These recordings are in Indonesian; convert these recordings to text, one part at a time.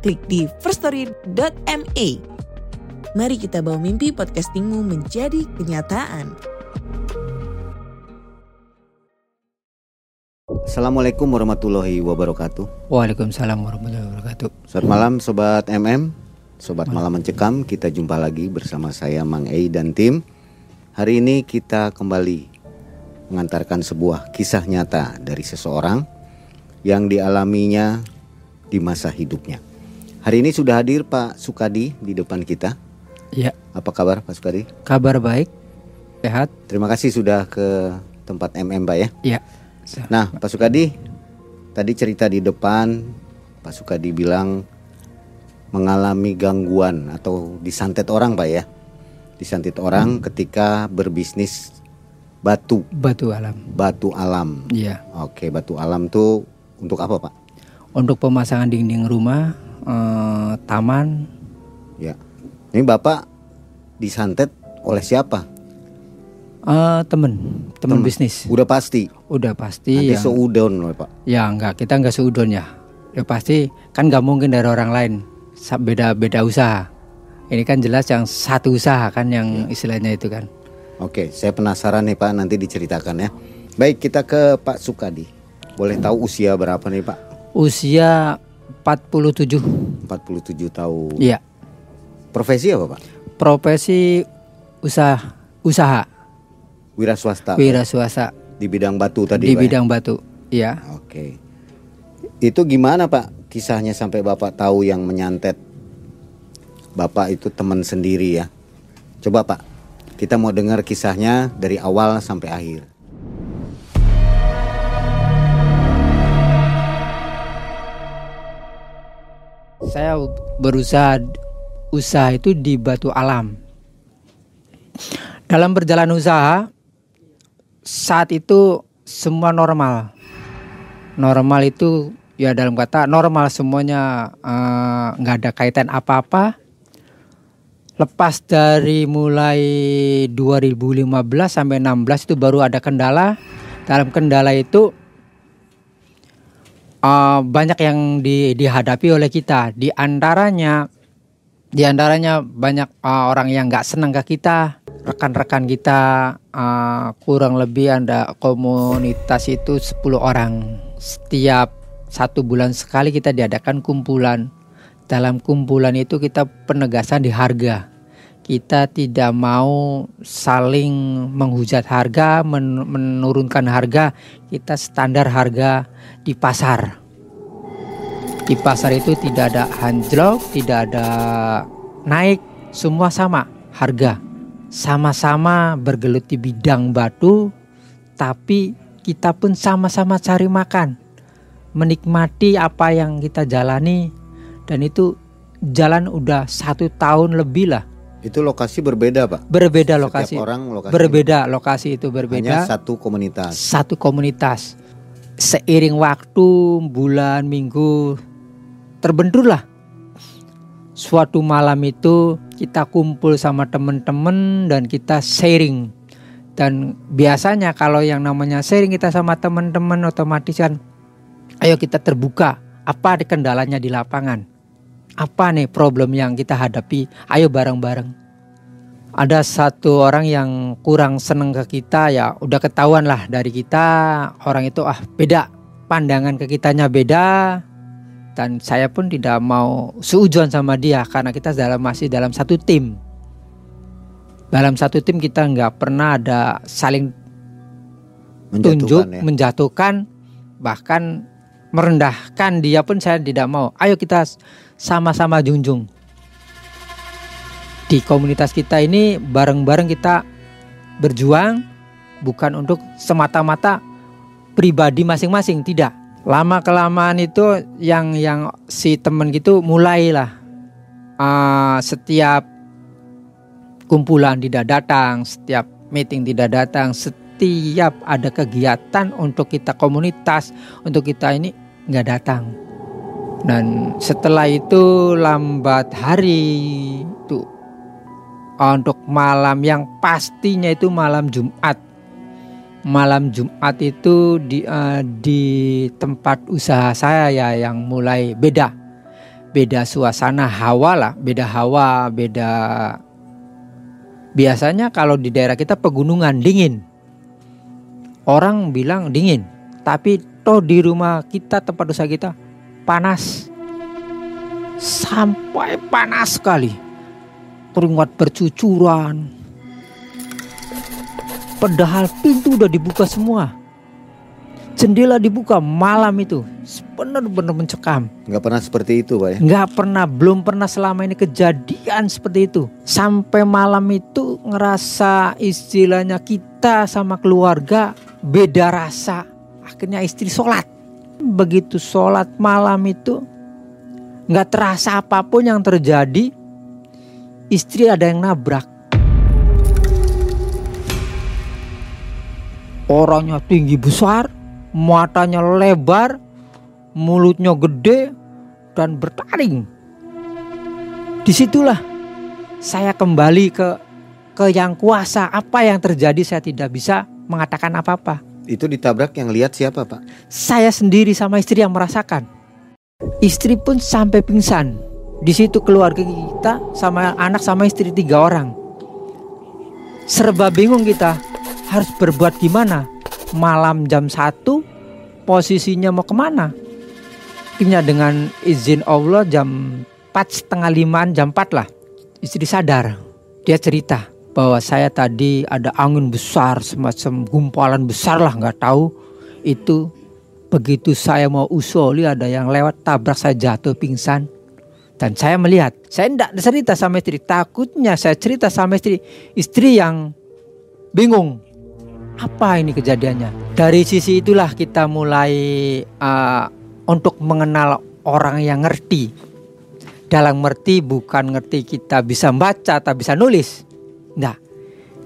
klik di firststory.me. Mari kita bawa mimpi podcastingmu menjadi kenyataan. Assalamualaikum warahmatullahi wabarakatuh. Waalaikumsalam warahmatullahi wabarakatuh. Selamat malam Sobat MM, Sobat Malam Mencekam. Kita jumpa lagi bersama saya Mang Ei dan tim. Hari ini kita kembali mengantarkan sebuah kisah nyata dari seseorang yang dialaminya di masa hidupnya. Hari ini sudah hadir Pak Sukadi di depan kita. Ya, Apa kabar Pak Sukadi? kabar baik, sehat. Terima kasih sudah ke tempat MM Pak ya. Ya, Nah, Pak Sukadi, tadi cerita di depan, Pak Sukadi bilang mengalami gangguan atau disantet orang, Pak ya. Disantet orang ketika berbisnis batu, batu alam. batu alam. Iya, Oke, batu alam tuh untuk apa, Pak? untuk pemasangan dinding rumah, eh, taman, Ya. Ini Bapak disantet oleh siapa? eh, temen, temen bisnis. Udah pasti. Udah pasti Nanti ya. seudon loh, Pak. Ya enggak, kita enggak seudon ya. Ya pasti kan nggak mungkin dari orang lain. Sa- Beda-beda usaha. Ini kan jelas yang satu usaha kan yang istilahnya itu kan. Oke, saya penasaran nih Pak, nanti diceritakan ya. Baik, kita ke Pak Sukadi. Boleh tahu usia berapa nih Pak? Usia 47. 47 tahun. Iya. Profesi apa Pak? Profesi usaha usaha Wira swasta. wira swasta Di bidang batu tadi di Pak. ya? bidang batu. Iya. Oke. Itu gimana Pak kisahnya sampai Bapak tahu yang menyantet Bapak itu teman sendiri ya? Coba Pak, kita mau dengar kisahnya dari awal sampai akhir. Saya berusaha usaha itu di Batu Alam. Dalam berjalan usaha saat itu semua normal. Normal itu ya dalam kata normal semuanya eh, nggak ada kaitan apa-apa. Lepas dari mulai 2015 sampai 16 itu baru ada kendala. Dalam kendala itu uh, banyak yang di- dihadapi oleh kita. Di antaranya, di antaranya banyak uh, orang yang nggak senang ke kita, rekan-rekan kita uh, kurang lebih ada komunitas itu 10 orang. Setiap satu bulan sekali kita diadakan kumpulan. Dalam kumpulan itu kita penegasan di harga. Kita tidak mau saling menghujat harga, men- menurunkan harga. Kita standar harga di pasar. Di pasar itu tidak ada anjlok, tidak ada naik, semua sama harga. Sama-sama bergelut di bidang batu, tapi kita pun sama-sama cari makan. Menikmati apa yang kita jalani dan itu jalan udah satu tahun lebih lah. Itu lokasi berbeda Pak. Berbeda Setiap lokasi. orang lokasi Berbeda lokasi itu hanya berbeda. satu komunitas. satu komunitas. Seiring waktu, bulan, minggu terbenturlah. Suatu malam itu kita kumpul sama teman-teman dan kita sharing. Dan biasanya kalau yang namanya sharing kita sama teman-teman otomatis kan ayo kita terbuka. Apa kendalanya di lapangan? Apa nih problem yang kita hadapi? Ayo bareng-bareng. Ada satu orang yang kurang seneng ke kita ya udah ketahuan lah dari kita. Orang itu ah beda. Pandangan ke kitanya beda. Dan saya pun tidak mau seujuan sama dia karena kita dalam masih dalam satu tim. Dalam satu tim kita nggak pernah ada saling tunjuk Menjatuhkan ya. menjatuhkan bahkan merendahkan dia pun saya tidak mau. Ayo kita sama-sama junjung. Di komunitas kita ini bareng-bareng kita berjuang bukan untuk semata-mata pribadi masing-masing tidak. Lama kelamaan itu yang yang si temen gitu mulailah uh, setiap kumpulan tidak datang setiap meeting tidak datang setiap ada kegiatan untuk kita komunitas untuk kita ini nggak datang. Dan setelah itu lambat hari itu untuk malam yang pastinya itu malam Jumat. Malam Jumat itu di uh, di tempat usaha saya ya yang mulai beda. Beda suasana hawa lah beda hawa beda biasanya kalau di daerah kita pegunungan dingin. Orang bilang dingin tapi toh di rumah kita tempat usaha kita panas sampai panas sekali keringat bercucuran Padahal pintu udah dibuka semua. Jendela dibuka malam itu benar-benar mencekam. Nggak pernah seperti itu, Pak ya? Nggak pernah, belum pernah selama ini kejadian seperti itu. Sampai malam itu ngerasa istilahnya kita sama keluarga beda rasa. Akhirnya istri sholat. Begitu sholat malam itu nggak terasa apa pun yang terjadi. Istri ada yang nabrak Orangnya tinggi besar, matanya lebar, mulutnya gede, dan bertaring. Di situlah saya kembali ke ke yang kuasa. Apa yang terjadi saya tidak bisa mengatakan apa-apa. Itu ditabrak yang lihat siapa pak? Saya sendiri sama istri yang merasakan. Istri pun sampai pingsan. Di situ keluarga kita sama anak sama istri tiga orang. Serba bingung kita harus berbuat gimana? Malam jam 1 posisinya mau ke mana? Akhirnya dengan izin Allah jam 4 setengah limaan jam 4 lah istri sadar. Dia cerita bahwa saya tadi ada angin besar semacam gumpalan besar lah nggak tahu itu begitu saya mau usoli ada yang lewat tabrak saya jatuh pingsan dan saya melihat saya tidak cerita sama istri takutnya saya cerita sama istri istri yang bingung apa ini kejadiannya? Dari sisi itulah kita mulai uh, untuk mengenal orang yang ngerti. Dalam ngerti bukan ngerti kita bisa baca atau bisa nulis. Nah,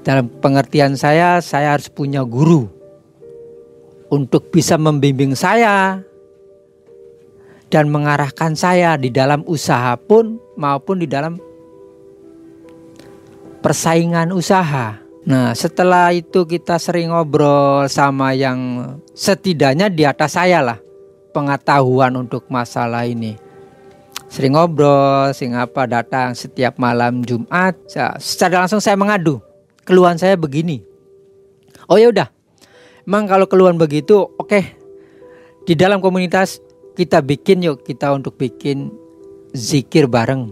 dalam pengertian saya, saya harus punya guru untuk bisa membimbing saya dan mengarahkan saya di dalam usaha pun maupun di dalam persaingan usaha. Nah, setelah itu kita sering ngobrol sama yang setidaknya di atas saya lah pengetahuan untuk masalah ini. Sering ngobrol, sing apa datang setiap malam Jumat. Secara langsung saya mengadu. Keluhan saya begini. Oh ya udah. Emang kalau keluhan begitu, oke. Okay. Di dalam komunitas kita bikin yuk kita untuk bikin zikir bareng.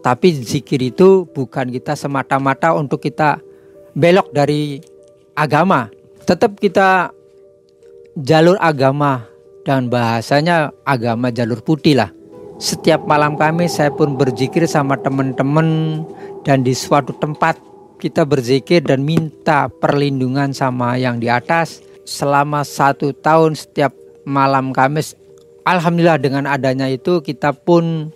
Tapi zikir itu bukan kita semata-mata untuk kita belok dari agama. Tetap kita jalur agama dan bahasanya agama jalur putih lah. Setiap malam kami saya pun berzikir sama teman-teman dan di suatu tempat kita berzikir dan minta perlindungan sama yang di atas selama satu tahun setiap malam Kamis. Alhamdulillah dengan adanya itu kita pun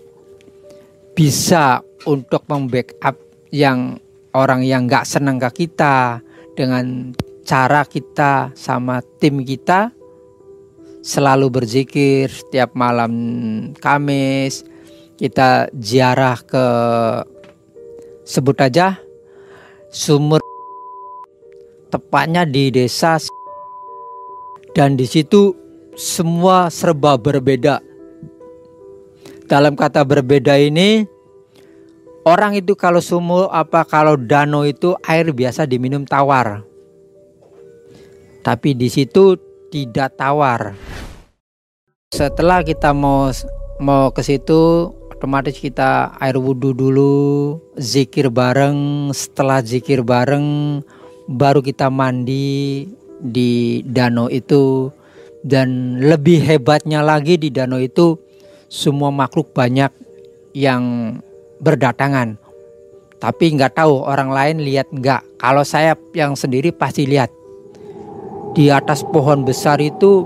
bisa untuk membackup yang orang yang nggak senang ke kita dengan cara kita sama tim kita selalu berzikir setiap malam Kamis kita ziarah ke sebut aja sumur tepatnya di desa dan di situ semua serba berbeda dalam kata berbeda ini Orang itu kalau sumur apa kalau danau itu air biasa diminum tawar. Tapi di situ tidak tawar. Setelah kita mau mau ke situ otomatis kita air wudhu dulu, zikir bareng, setelah zikir bareng baru kita mandi di danau itu dan lebih hebatnya lagi di danau itu semua makhluk banyak yang berdatangan. Tapi nggak tahu orang lain lihat nggak. Kalau saya yang sendiri pasti lihat. Di atas pohon besar itu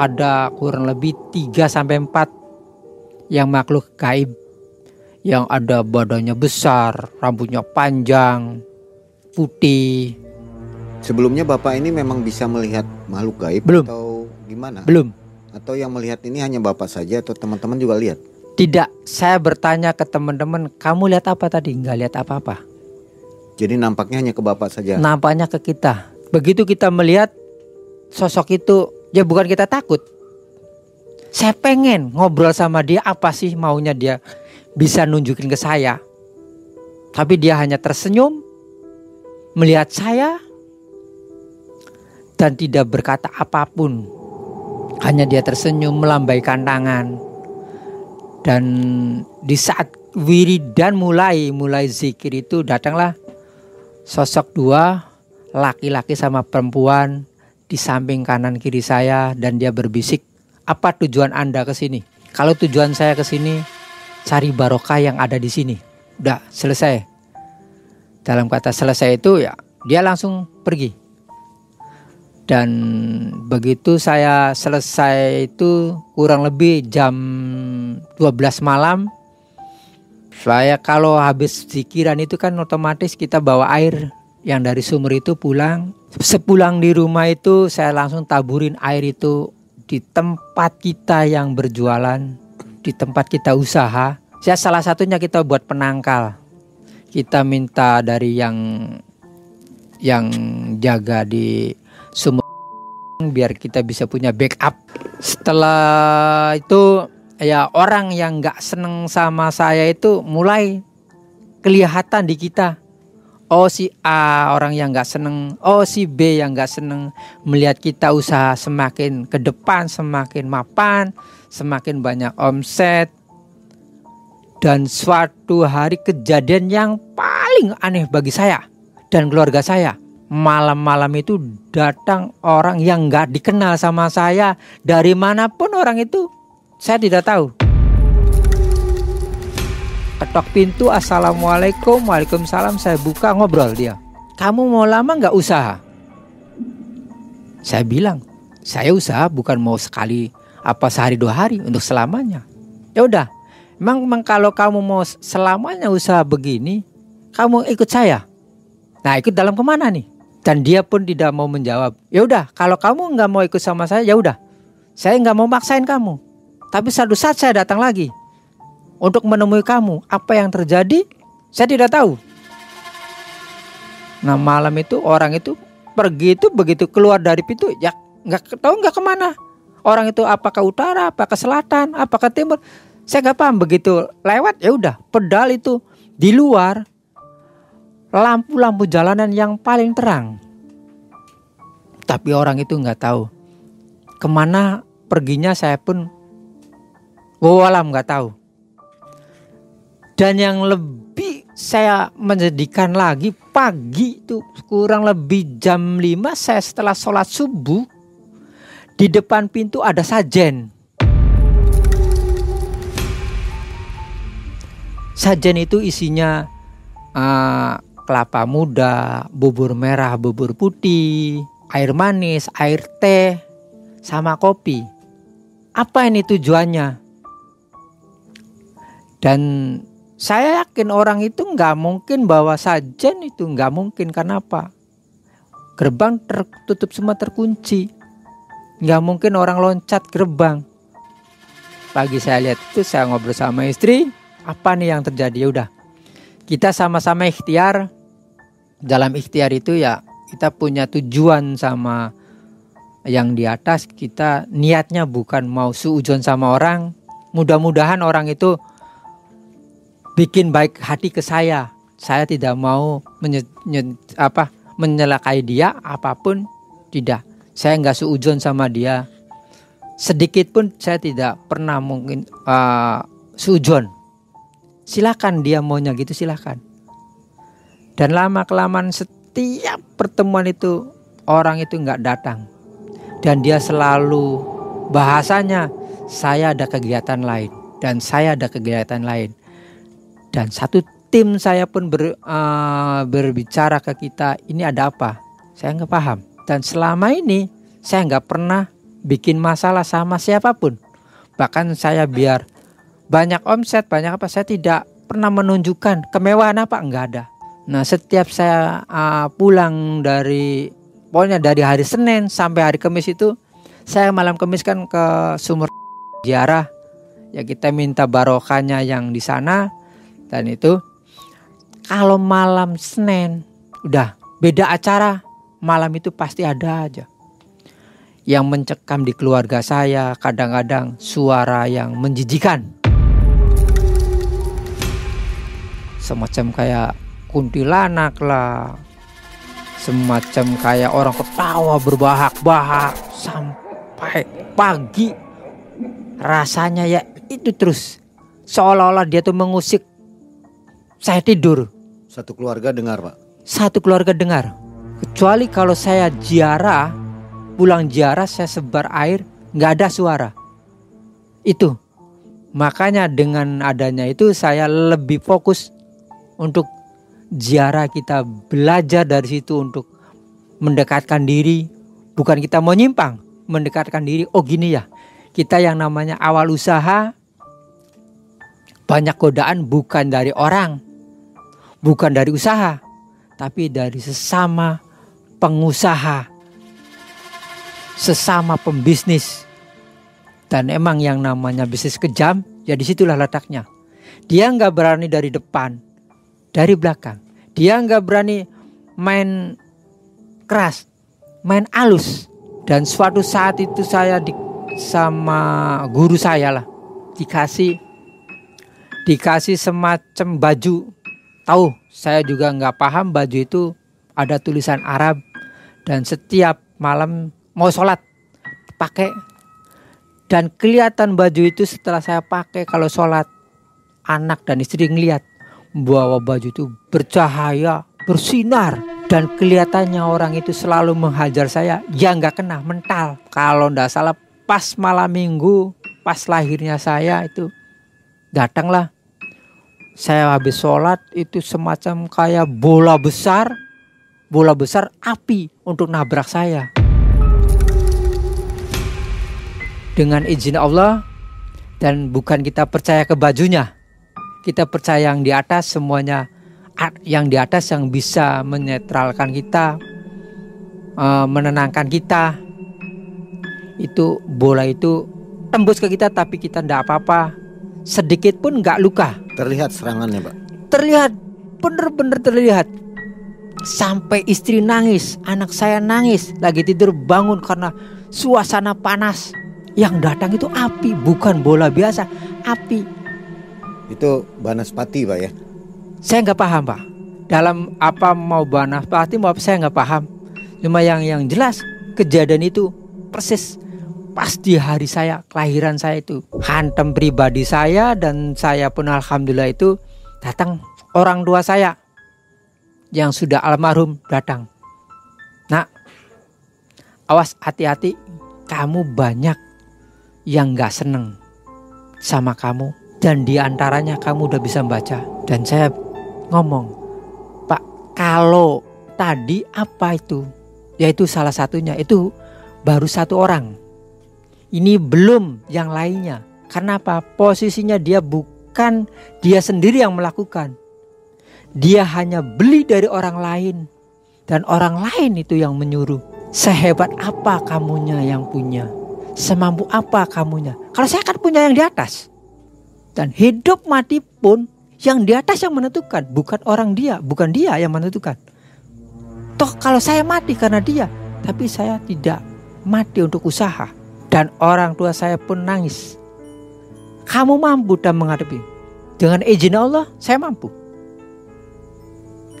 ada kurang lebih 3 sampai 4 yang makhluk gaib yang ada badannya besar, rambutnya panjang, putih. Sebelumnya Bapak ini memang bisa melihat makhluk gaib Belum. atau gimana? Belum. Atau yang melihat ini hanya Bapak saja atau teman-teman juga lihat? Tidak, saya bertanya ke teman-teman, kamu lihat apa tadi? Nggak lihat apa-apa. Jadi nampaknya hanya ke Bapak saja. Nampaknya ke kita. Begitu kita melihat sosok itu, ya bukan kita takut. Saya pengen ngobrol sama dia apa sih maunya dia bisa nunjukin ke saya. Tapi dia hanya tersenyum, melihat saya, dan tidak berkata apa pun. Hanya dia tersenyum melambaikan tangan. Dan di saat wiridan mulai mulai zikir itu datanglah sosok dua laki-laki sama perempuan di samping kanan kiri saya dan dia berbisik, "Apa tujuan Anda ke sini?" Kalau tujuan saya ke sini cari barokah yang ada di sini. Udah selesai. Dalam kata selesai itu ya dia langsung pergi. Dan begitu saya selesai itu kurang lebih jam 12 malam. Saya kalau habis zikiran itu kan otomatis kita bawa air yang dari sumur itu pulang. Sepulang di rumah itu saya langsung taburin air itu di tempat kita yang berjualan, di tempat kita usaha. Saya salah satunya kita buat penangkal. Kita minta dari yang yang jaga di sumur biar kita bisa punya backup. Setelah itu ya orang yang nggak seneng sama saya itu mulai kelihatan di kita. Oh si A orang yang nggak seneng, oh si B yang nggak seneng melihat kita usaha semakin ke depan, semakin mapan, semakin banyak omset. Dan suatu hari kejadian yang paling aneh bagi saya dan keluarga saya. Malam-malam itu datang orang yang nggak dikenal sama saya. Dari mana pun orang itu saya tidak tahu ketok pintu assalamualaikum. Waalaikumsalam. Saya buka ngobrol dia. Kamu mau lama nggak usaha? Saya bilang saya usaha bukan mau sekali apa sehari dua hari untuk selamanya. Ya udah emang, emang kalau kamu mau selamanya usaha begini kamu ikut saya? Nah ikut dalam ke mana nih? Dan dia pun tidak mau menjawab. Ya udah, kalau kamu nggak mau ikut sama saya, ya udah. Saya nggak mau maksain kamu. Tapi satu saat saya datang lagi untuk menemui kamu. Apa yang terjadi? Saya tidak tahu. Nah malam itu orang itu pergi itu begitu keluar dari pintu ya nggak tahu nggak ke mana. Orang itu apa ke utara, apa ke selatan, apa ke timur. Saya nggak paham begitu lewat ya udah. Pedal itu di luar lampu-lampu jalanan yang paling terang. Tapi orang itu nggak tahu ke mana perginya saya pun wawalam nggak tahu. Dan yang lebih saya menjadikan lagi pagi itu kurang lebih jam 5 saya setelah sholat subuh di depan pintu ada sajen. Sajen itu isinya uh, kelapa muda, bubur merah, bubur putih, air manis, air teh, sama kopi. Apa ini tujuannya? Dan saya yakin orang itu nggak mungkin bawa sajen itu nggak mungkin karena apa? Gerbang tertutup semua terkunci. Nggak mungkin orang loncat gerbang. Pagi saya lihat itu saya ngobrol sama istri, apa nih yang terjadi? Ya udah, kita sama-sama ikhtiar. Dalam ikhtiar itu ya kita punya tujuan sama yang di atas. Kita niatnya bukan mau suujon sama orang. Mudah-mudahan orang itu bikin baik hati ke saya. Saya tidak mau menye, nye, apa menyelakai dia apa pun tidak. Saya nggak suujon sama dia. Sedikit pun saya tidak pernah mungkin uh, suujon. Silakan dia maunya gitu silakan. Dan lama kelamaan setiap pertemuan itu orang itu nggak datang. Dan dia selalu bahasanya saya ada kegiatan lain dan saya ada kegiatan lain. Dan satu tim saya pun ber, uh, berbicara ke kita ini ada apa? Saya nggak paham. Dan selama ini saya nggak pernah bikin masalah sama siapa pun. Bahkan saya biar banyak omset, banyak apa saya tidak pernah menunjukkan kemewahan apa enggak ada. Nah, setiap saya uh, pulang dari pokoknya dari hari Senin sampai hari Kamis itu saya malam Kamis kan ke sumur ziarah ya kita minta barokahnya yang di sana dan itu kalau malam Senin udah beda acara. Malam itu pasti ada aja. Yang mencekam di keluarga saya kadang-kadang suara yang menjijikan. Semacam kayak kuntilanak lah. Semacam kayak orang ketawa berbahak-bahak sampai pagi. Rasanya ya itu terus. Seolah-olah dia tuh mengusik saya tidur Satu keluarga dengar, Pak. satu keluarga dengar. Kecuali kalau saya ziarah, pulang ziarah saya sebar air, nggak ada suara. Itu. Makanya dengan adanya itu saya lebih fokus untuk ziarah kita belajar dari situ untuk mendekatkan diri. Bukan kita mau nyimpang, mendekatkan diri. Oh gini ya, kita yang namanya awal usaha banyak godaan bukan dari orang, bukan dari usaha, tapi dari sesama pengusaha, sesama pembisnis. Dan emang yang namanya bisnis kejam, ya di situlah letaknya. Dia nggak berani dari depan, dari belakang. Dia nggak berani main keras, main alus. Dan suatu saat itu saya di, sama guru saya lah dikasih dikasih semacam baju tahu saya juga nggak paham baju itu ada tulisan Arab. Dan setiap malam mau sholat pakai. Dan kelihatan baju itu setelah saya pakai kalau sholat anak dan istri ngeliat bahwa baju itu bercahaya bersinar. Dan kelihatannya orang itu selalu menghajar saya ya nggak kena mental. Kalau ndak salah pas malam minggu pas lahirnya saya itu datanglah saya habis sholat itu semacam kayak bola besar bola besar api untuk nabrak saya. Dengan izin Allah dan bukan kita percaya ke bajunya kita percaya yang di atas semuanya yang di atas yang bisa menetralkan kita eh, menenangkan kita. Itu bola itu tembus ke kita tapi kita tidak apa-apa. Sedikit pun nggak luka Terlihat serangannya, Pak. terlihat. Bener-bener terlihat. Sampai istri nangis anak saya nangis. Lagi tidur bangun karena suasana panas. Yang datang itu api bukan bola biasa. Api. Itu Banaspati, Pak ya. saya nggak paham pak. Dalam apa mau banaspati mau apa saya nggak paham. Cuma yang yang jelas kejadian itu persis pas di hari saya kelahiran saya itu hantem pribadi saya dan saya pun alhamdulillah itu datang orang tua saya yang sudah almarhum datang. Nak awas hati-hati. Kamu banyak yang nggak seneng sama kamu dan di antaranya kamu udah bisa baca. Dan saya ngomong pak kalau tadi apa itu? Yaitu salah satunya itu baru satu orang ini belum yang lainnya. Karena apa? Posisinya dia bukan dia sendiri yang melakukan. Dia hanya beli dari orang lain. Dan orang lain itu yang menyuruh. Sehebat apa kamunya yang punya? Semampu apa kamunya? Kalau saya kan punya yang di atas. Dan hidup mati pun yang di atas yang menentukan. Bukan orang dia, bukan dia yang menentukan. Toh kalau saya mati karena dia. Tapi saya tidak mati untuk usaha dan orang tua saya pun nangis. Kamu mampu dan menghadapi. Dengan izin Allah, saya mampu.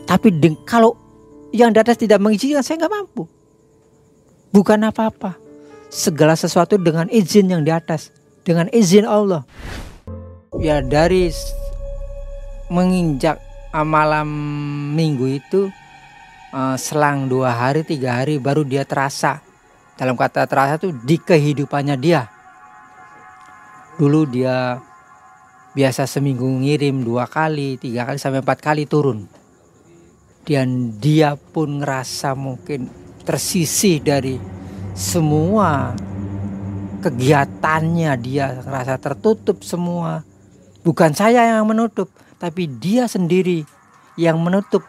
Tapi kalau yang di atas tidak mengizinkan, saya nggak mampu. Bukan apa-apa. Segala sesuatu dengan izin yang di atas. Dengan izin Allah. Ya dari menginjak malam minggu itu eh, selang dua hari tiga hari baru dia terasa dalam kata terasa itu di kehidupannya dia dulu dia biasa seminggu ngirim dua kali tiga kali sampai empat kali turun dan dia pun ngerasa mungkin tersisih dari semua kegiatannya dia rasa tertutup semua. Bukan saya yang menutup, tapi dia sendiri yang menutup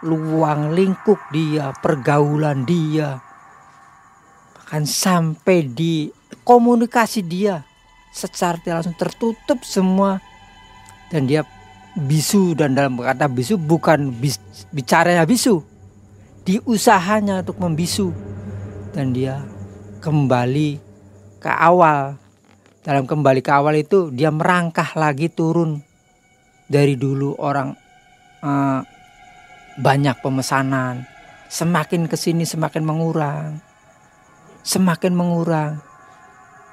luang lingkup dia, pergaulan dia. Bahkan sampai di komunikasi dia secara langsung tertutup semua. Dan dia bisu dan dalam kata bisu bukan bis, bicaranya bisu. Di usahanya untuk membisu. Dan dia kembali ke awal. Dalam kembali ke awal itu dia merangkah lagi turun. Dari dulu orang uh, banyak pemesanan. Semakin ke sini semakin mengurang semakin mengurang.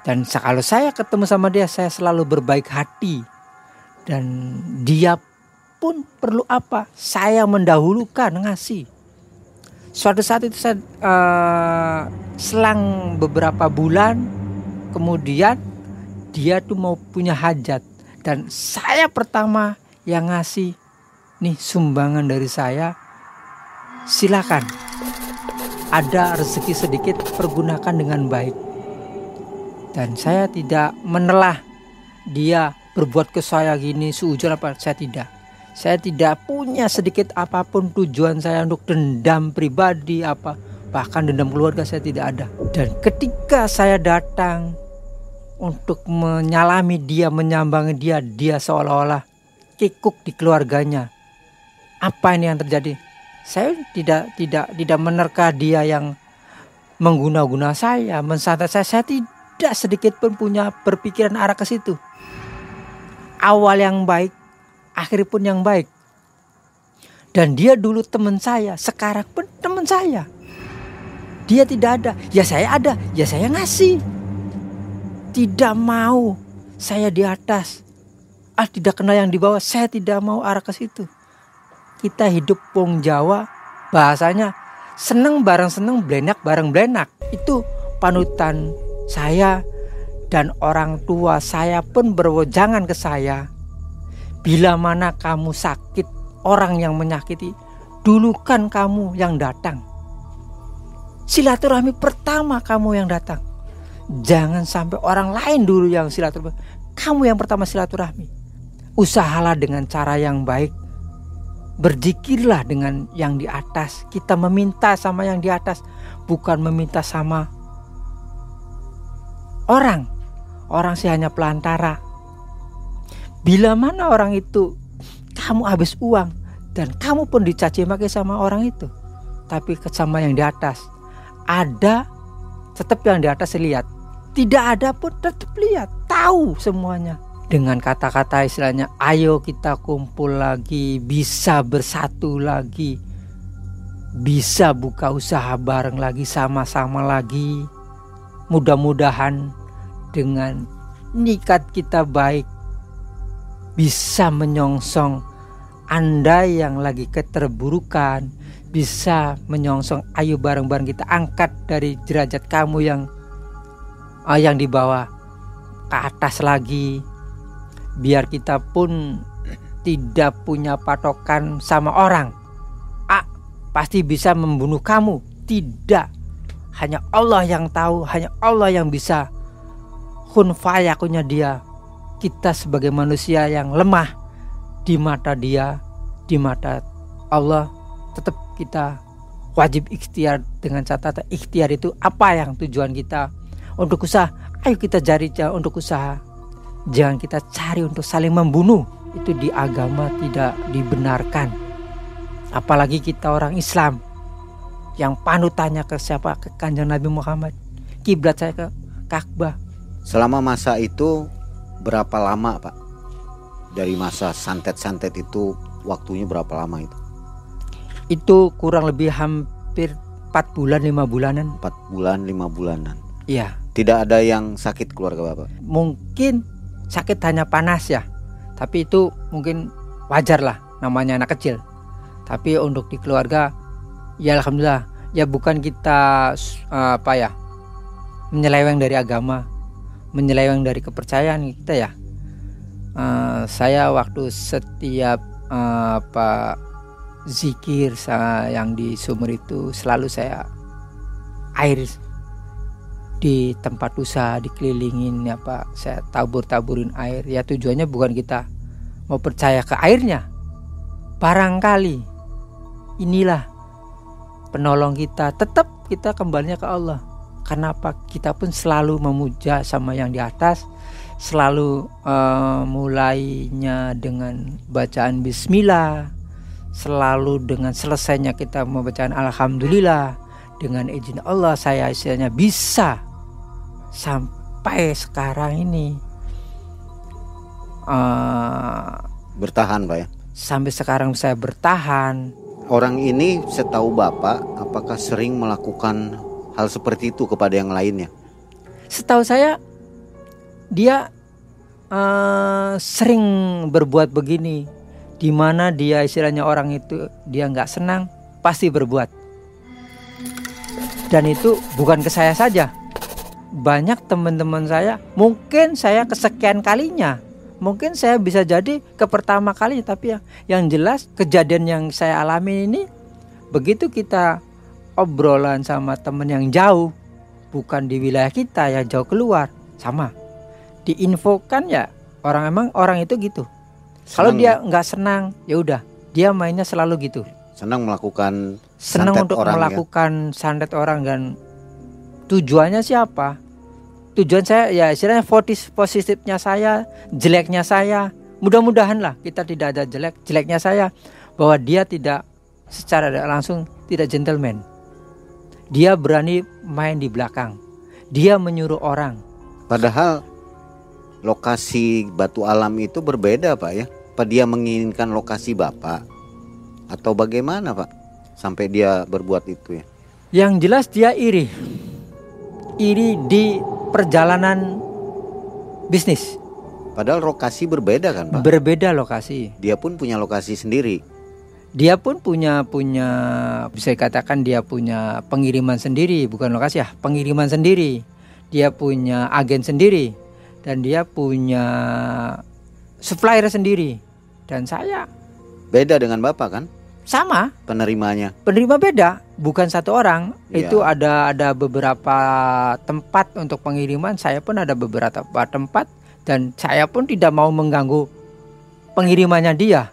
Dan kalau saya ketemu sama dia saya selalu berbaik hati. Dan dia pun perlu apa? Saya mendahulukan ngasih. Suatu saat itu saya uh, selang beberapa bulan kemudian dia tuh mau punya hajat. Dan saya pertama yang ngasih nih sumbangan dari saya. Silakan ada rezeki sedikit pergunakan dengan baik dan saya tidak menelah dia berbuat ke saya gini seujur apa saya tidak saya tidak punya sedikit apa pun tujuan saya untuk dendam pribadi apa bahkan dendam keluarga saya tidak ada dan ketika saya datang untuk menyalami dia, menyambangi dia, dia seolah-olah kikuk di keluarganya. Apa ini yang terjadi? Saya tidak tidak tidak menerka dia yang mengguna-guna saya, mensantai saya. Saya tidak sedikit pun punya berpikiran arah ke situ. Awal yang baik, akhir pun yang baik. Dan dia dulu teman saya, sekarang pun teman saya. Dia tidak ada, ya saya ada, ya saya ngasih tidak mau saya di atas. Ah tidak kenal yang di bawah, saya tidak mau arah ke situ. Kita hidup pong Jawa, bahasanya seneng bareng seneng, blenak bareng blenak. Itu panutan saya dan orang tua saya pun berwejangan ke saya. Bila mana kamu sakit, orang yang menyakiti, dulu kan kamu yang datang. Silaturahmi pertama kamu yang datang. Jangan sampai orang lain dulu yang silaturahmi. Kamu yang pertama silaturahmi. Usahalah dengan cara yang baik. Berzikirlah dengan yang di atas. Kita meminta sama yang di atas, bukan meminta sama orang. Orang sih hanya pelantara. Bila mana orang itu kamu habis uang dan kamu pun dicaci maki sama orang itu. Tapi sama yang di atas ada tetap yang di atas lihat tidak ada pun tetap lihat tahu semuanya dengan kata-kata istilahnya ayo kita kumpul lagi bisa bersatu lagi bisa buka usaha bareng lagi sama-sama lagi. Mudah-mudahan dengan nikat kita baik bisa menyongsong anda yang lagi keterburukan bisa menyongsong ayo bareng-bareng kita angkat dari derajat kamu yang uh, yang dibawa ke atas lagi biar kita pun tidak punya patokan sama orang. A pasti bisa membunuh kamu. Tidak. Hanya Allah yang tahu hanya Allah yang bisa. Kun fayakunya dia. Kita sebagai manusia yang lemah di mata dia di mata Allah tetap kita wajib ikhtiar dengan catatan ikhtiar itu apa yang tujuan kita. Untuk usaha, ayo kita cari untuk usaha. Jangan kita cari untuk saling membunuh. Itu di agama tidak dibenarkan. Apalagi kita orang Islam yang panutannya ke siapa? Ke kanjeng Nabi Muhammad. Kiblat saya ke Ka'bah. Selama masa itu berapa lama Pak? Dari masa santet-santet itu waktunya berapa lama itu? Itu kurang lebih hampir 4 bulan 5 bulanan. 4 bulan 5 bulanan. Iya. Tidak ada yang sakit keluarga Bapak? Mungkin sakit hanya panas ya. Tapi itu mungkin wajar lah namanya anak kecil. Tapi untuk di keluarga ya alhamdulillah ya bukan kita uh, apa ya menyeleweng dari agama, menyeleweng dari kepercayaan kita ya. Uh, saya waktu setiap uh, apa zikir yang di sumur itu selalu saya air di tempat usaha dikelilingin apa saya tabur-taburin air. Ya tujuannya bukan kita mau percaya ke airnya. Barangkali inilah penolong kita. Tetap kita kembalinya ke Allah. Karena apa kita pun selalu memuja sama yang di atas selalu uh, mulainya dengan bacaan bismillah selalu dengan selesainya kita membacaan alhamdulillah dengan izin Allah saya istilahnya bisa sampai sekarang ini uh, bertahan pak ya? sampai sekarang saya bertahan. Orang ini setahu bapak apakah sering melakukan hal seperti itu kepada yang lainnya? Setahu saya dia uh, sering berbuat begini. Di mana dia istilahnya orang itu dia nggak senang pasti berbuat. Dan itu bukan ke saya saja banyak teman-teman saya mungkin saya kesekian kalinya mungkin saya bisa jadi ke pertama kali tapi ya yang jelas kejadian yang saya alami ini begitu kita obrolan sama teman yang jauh bukan di wilayah kita ya jauh keluar sama diinfokan ya orang emang orang itu gitu kalau dia nggak senang ya udah dia mainnya selalu gitu senang melakukan senang untuk orang ya? melakukan ya? santet orang dan tujuannya siapa tujuan saya ya istilahnya positifnya saya jeleknya saya mudah-mudahan lah kita tidak ada jelek jeleknya saya bahwa dia tidak secara langsung tidak gentleman dia berani main di belakang dia menyuruh orang padahal lokasi batu alam itu berbeda Pak ya? Apa dia menginginkan lokasi Bapak? Atau bagaimana Pak? Sampai dia berbuat itu ya? Yang jelas dia iri. Iri di perjalanan bisnis. Padahal lokasi berbeda kan Pak? Berbeda lokasi. Dia pun punya lokasi sendiri. Dia pun punya punya bisa dikatakan dia punya pengiriman sendiri, bukan lokasi ya, pengiriman sendiri. Dia punya agen sendiri dan dia punya supplier sendiri dan saya beda dengan bapak kan sama. Penerimanya. Penerima beda bukan satu orang. Ya. itu ada ada beberapa tempat untuk pengiriman saya pun ada beberapa tempat dan saya pun tidak mau mengganggu pengirimannya dia.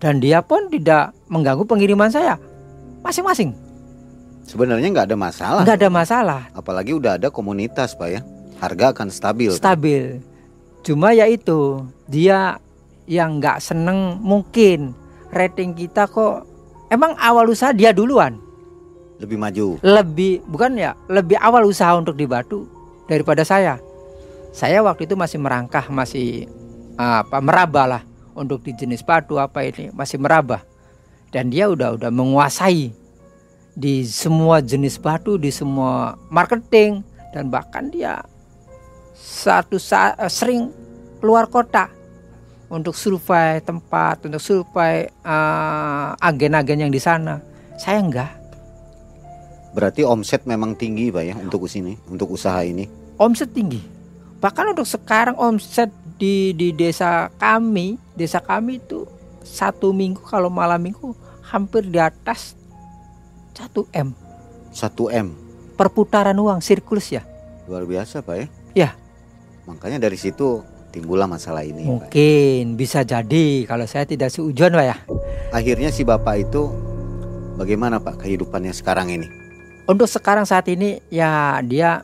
Dan dia pun tidak mengganggu pengiriman saya. Masing-masing. Sebenarnya nggak ada masalah. Nggak ada masalah. Apalagi udah ada komunitas pak ya. Harga akan stabil. Stabil. Kan? Cuma ya itu dia yang nggak seneng mungkin rating kita kok emang awal usaha dia duluan. Lebih maju. Lebih bukan ya lebih awal usaha untuk di Batu daripada saya. Saya waktu itu masih merangkah masih apa meraba lah untuk di jenis batu apa ini masih meraba dan dia udah udah menguasai di semua jenis batu di semua marketing dan bahkan dia satu saat uh, sering keluar kota untuk survei tempat, untuk survei uh, agen-agen yang di sana. Saya enggak. Berarti omset memang tinggi pak ya untuk sini, untuk usaha ini. Omset tinggi. Bahkan untuk sekarang omset di di desa kami, desa kami itu satu minggu kalau malam minggu hampir di atas satu m. Satu m. Perputaran uang sirkulus ya. Luar biasa pak ya. Ya Makanya dari situ timbullah masalah ini. Mungkin Pak. bisa jadi kalau saya tidak seujuan Pak ya. Akhirnya si Bapak itu bagaimana Pak kehidupannya sekarang ini? Untuk sekarang saat ini ya dia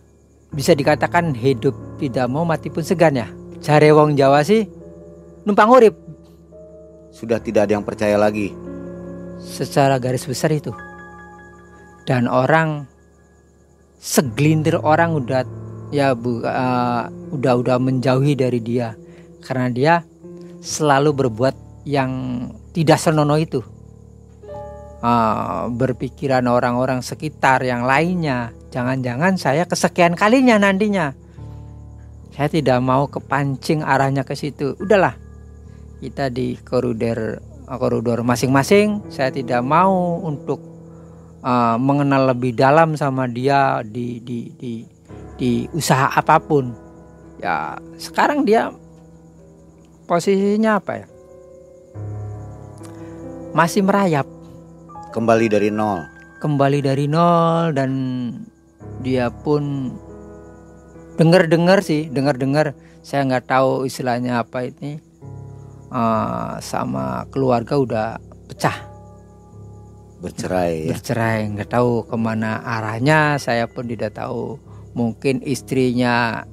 bisa dikatakan hidup tidak mau mati pun segan ya. Cari wong Jawa sih numpang urip. Sudah tidak ada yang percaya lagi. Secara garis besar itu. Dan orang segelintir orang udah ya bu uh, udah udah menjauhi dari dia. Karena dia selalu berbuat yang tidak senonoh itu. Uh, berpikiran orang-orang sekitar yang lainnya. Jangan-jangan saya kesekian kalinya nantinya. Saya tidak mau kepancing arahnya ke situ. Udahlah. Kita di koridor koridor masing-masing. Saya tidak mau untuk uh, mengenal lebih dalam sama dia di di di di usaha apa pun. Ya sekarang dia posisinya apa ya? Masih merayap. Kembali dari nol. Kembali dari nol dan dia pun dengar-dengar sih dengar-dengar. Saya nggak tahu istilahnya apa ini. Uh, sama keluarga udah pecah. Bercerai ya. bercerai nggak tahu ke mana arahnya. Saya pun tidak tahu mungkin istrinya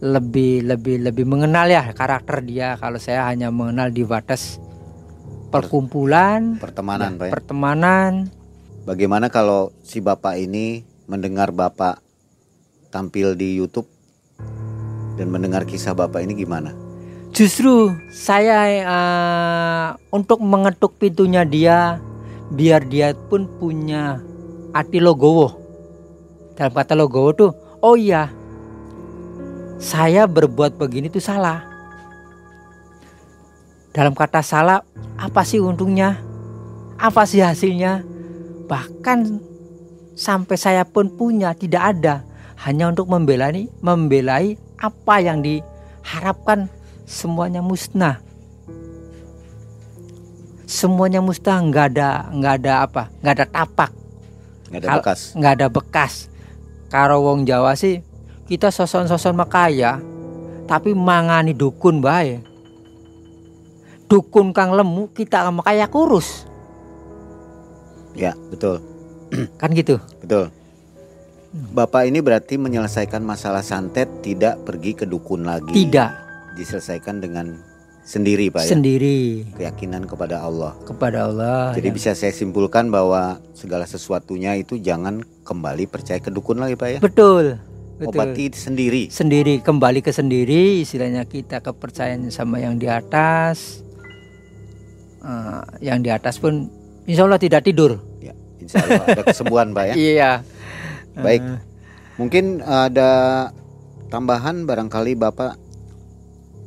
lebih lebih lebih mengenal ya karakter dia. Kalau saya hanya mengenal di batas perkumpulan pertemanan ya, pak ya? pertemanan. Bagaimana kalau si bapak ini mendengar bapak tampil di YouTube dan mendengar kisah bapak ini gimana? Justru saya uh, untuk mengetuk pintunya dia biar dia pun punya hati logowo. Dalam kata logowo tuh oh iya saya berbuat begini tuh salah. Dalam kata salah apa sih untungnya? Apa sih hasilnya? Bahkan sampai saya pun punya tidak ada. Hanya untuk membelai membelai apa yang diharapkan. Semuanya musnah. Semuanya mustahil nggak ada nggak ada apa nggak ada tapak. Nggak ada bekas. Nggak ada bekas karo wong Jawa sih kita soson-soson makaya tapi mangani dukun bae. Dukun kang lemu kita makaya kurus. Ya betul. Kan gitu? Betul. Bapak ini berarti menyelesaikan masalah santet tidak pergi ke dukun lagi. Tidak. Diselesaikan dengan sendiri pak ya? Sendiri. Keyakinan kepada Allah. Kepada Allah jadi ya. bisa saya simpulkan bahwa segala sesuatunya itu jangan kembali percaya ke dukun lagi pak ya? Betul betul. Obati sendiri. Sendiri kembali ke sendiri istilahnya kita kepercayaan sama yang di atas. Uh, yang di atas pun insya Allah tidak tidur. Ya insya Allah. Ada kesembuhan pak ya? Iya. Baik. Uh. mungkin ada tambahan barangkali bapak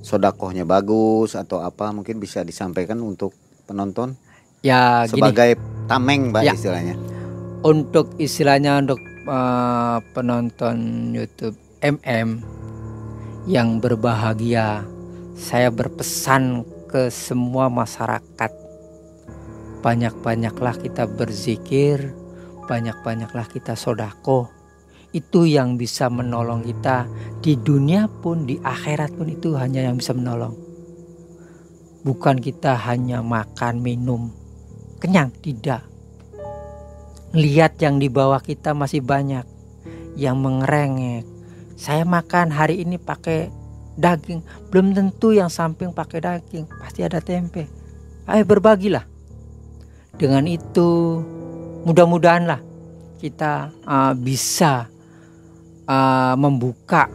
sodakohnya bagus atau apa mungkin bisa disampaikan untuk penonton ya sebagai gini. tameng mbak ya. istilahnya untuk istilahnya untuk uh, penonton YouTube MM yang berbahagia saya berpesan ke semua masyarakat banyak-banyaklah kita berzikir banyak-banyaklah kita sodako itu yang bisa menolong kita. Di dunia pun di akhirat pun itu hanya yang bisa menolong. Bukan kita hanya makan minum. Kenyang tidak. Lihat yang di bawah kita masih banyak. Yang mengerengek. Saya makan hari ini pakai daging. Belum tentu yang samping pakai daging. Pasti ada tempe. Ayo berbagilah. Dengan itu mudah-mudahanlah kita uh, bisa uh, membuka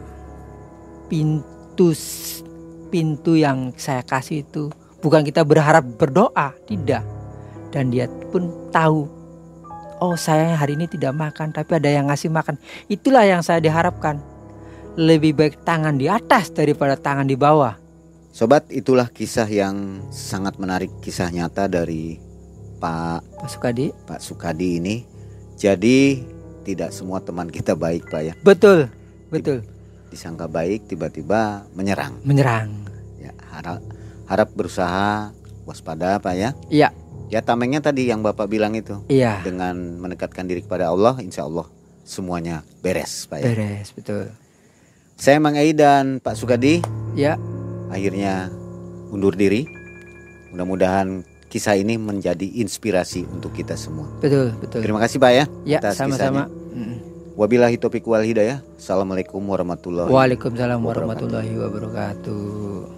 pintu pintu yang saya kasih itu. Bukan kita berharap berdoa tidak. Dan dia pun tahu oh saya hari ini tidak makan tapi ada yang ngasih makan. Itulah yang saya diharapkan. Lebih baik tangan di atas daripada tangan di bawah. Sobat itulah kisah yang sangat menarik kisah nyata dari Pak Pak Sukadi. Pak Sukadi ini. Jadi tidak semua teman kita baik pak ya. Betul betul. disangka baik tiba-tiba menyerang. Menyerang. Ya harap harap berusaha waspada pak ya. Iya. Ya tamengnya tadi yang bapak bilang itu. Iya. Dengan mendekatkan diri kepada Allah insya Allah semuanya beres pak ya. Beres betul. Saya Mang Ei dan Pak Sugadi. Ya akhirnya undur diri. Mudah-mudahan kisah ini menjadi inspirasi untuk kita semua. Betul, betul. Terima kasih Pak ya. Ya, sama-sama. Wabillahi taufiq wal hidayah. Assalamualaikum warahmatullahi Waalaikumsalam warahmatullahi wabarakatuh.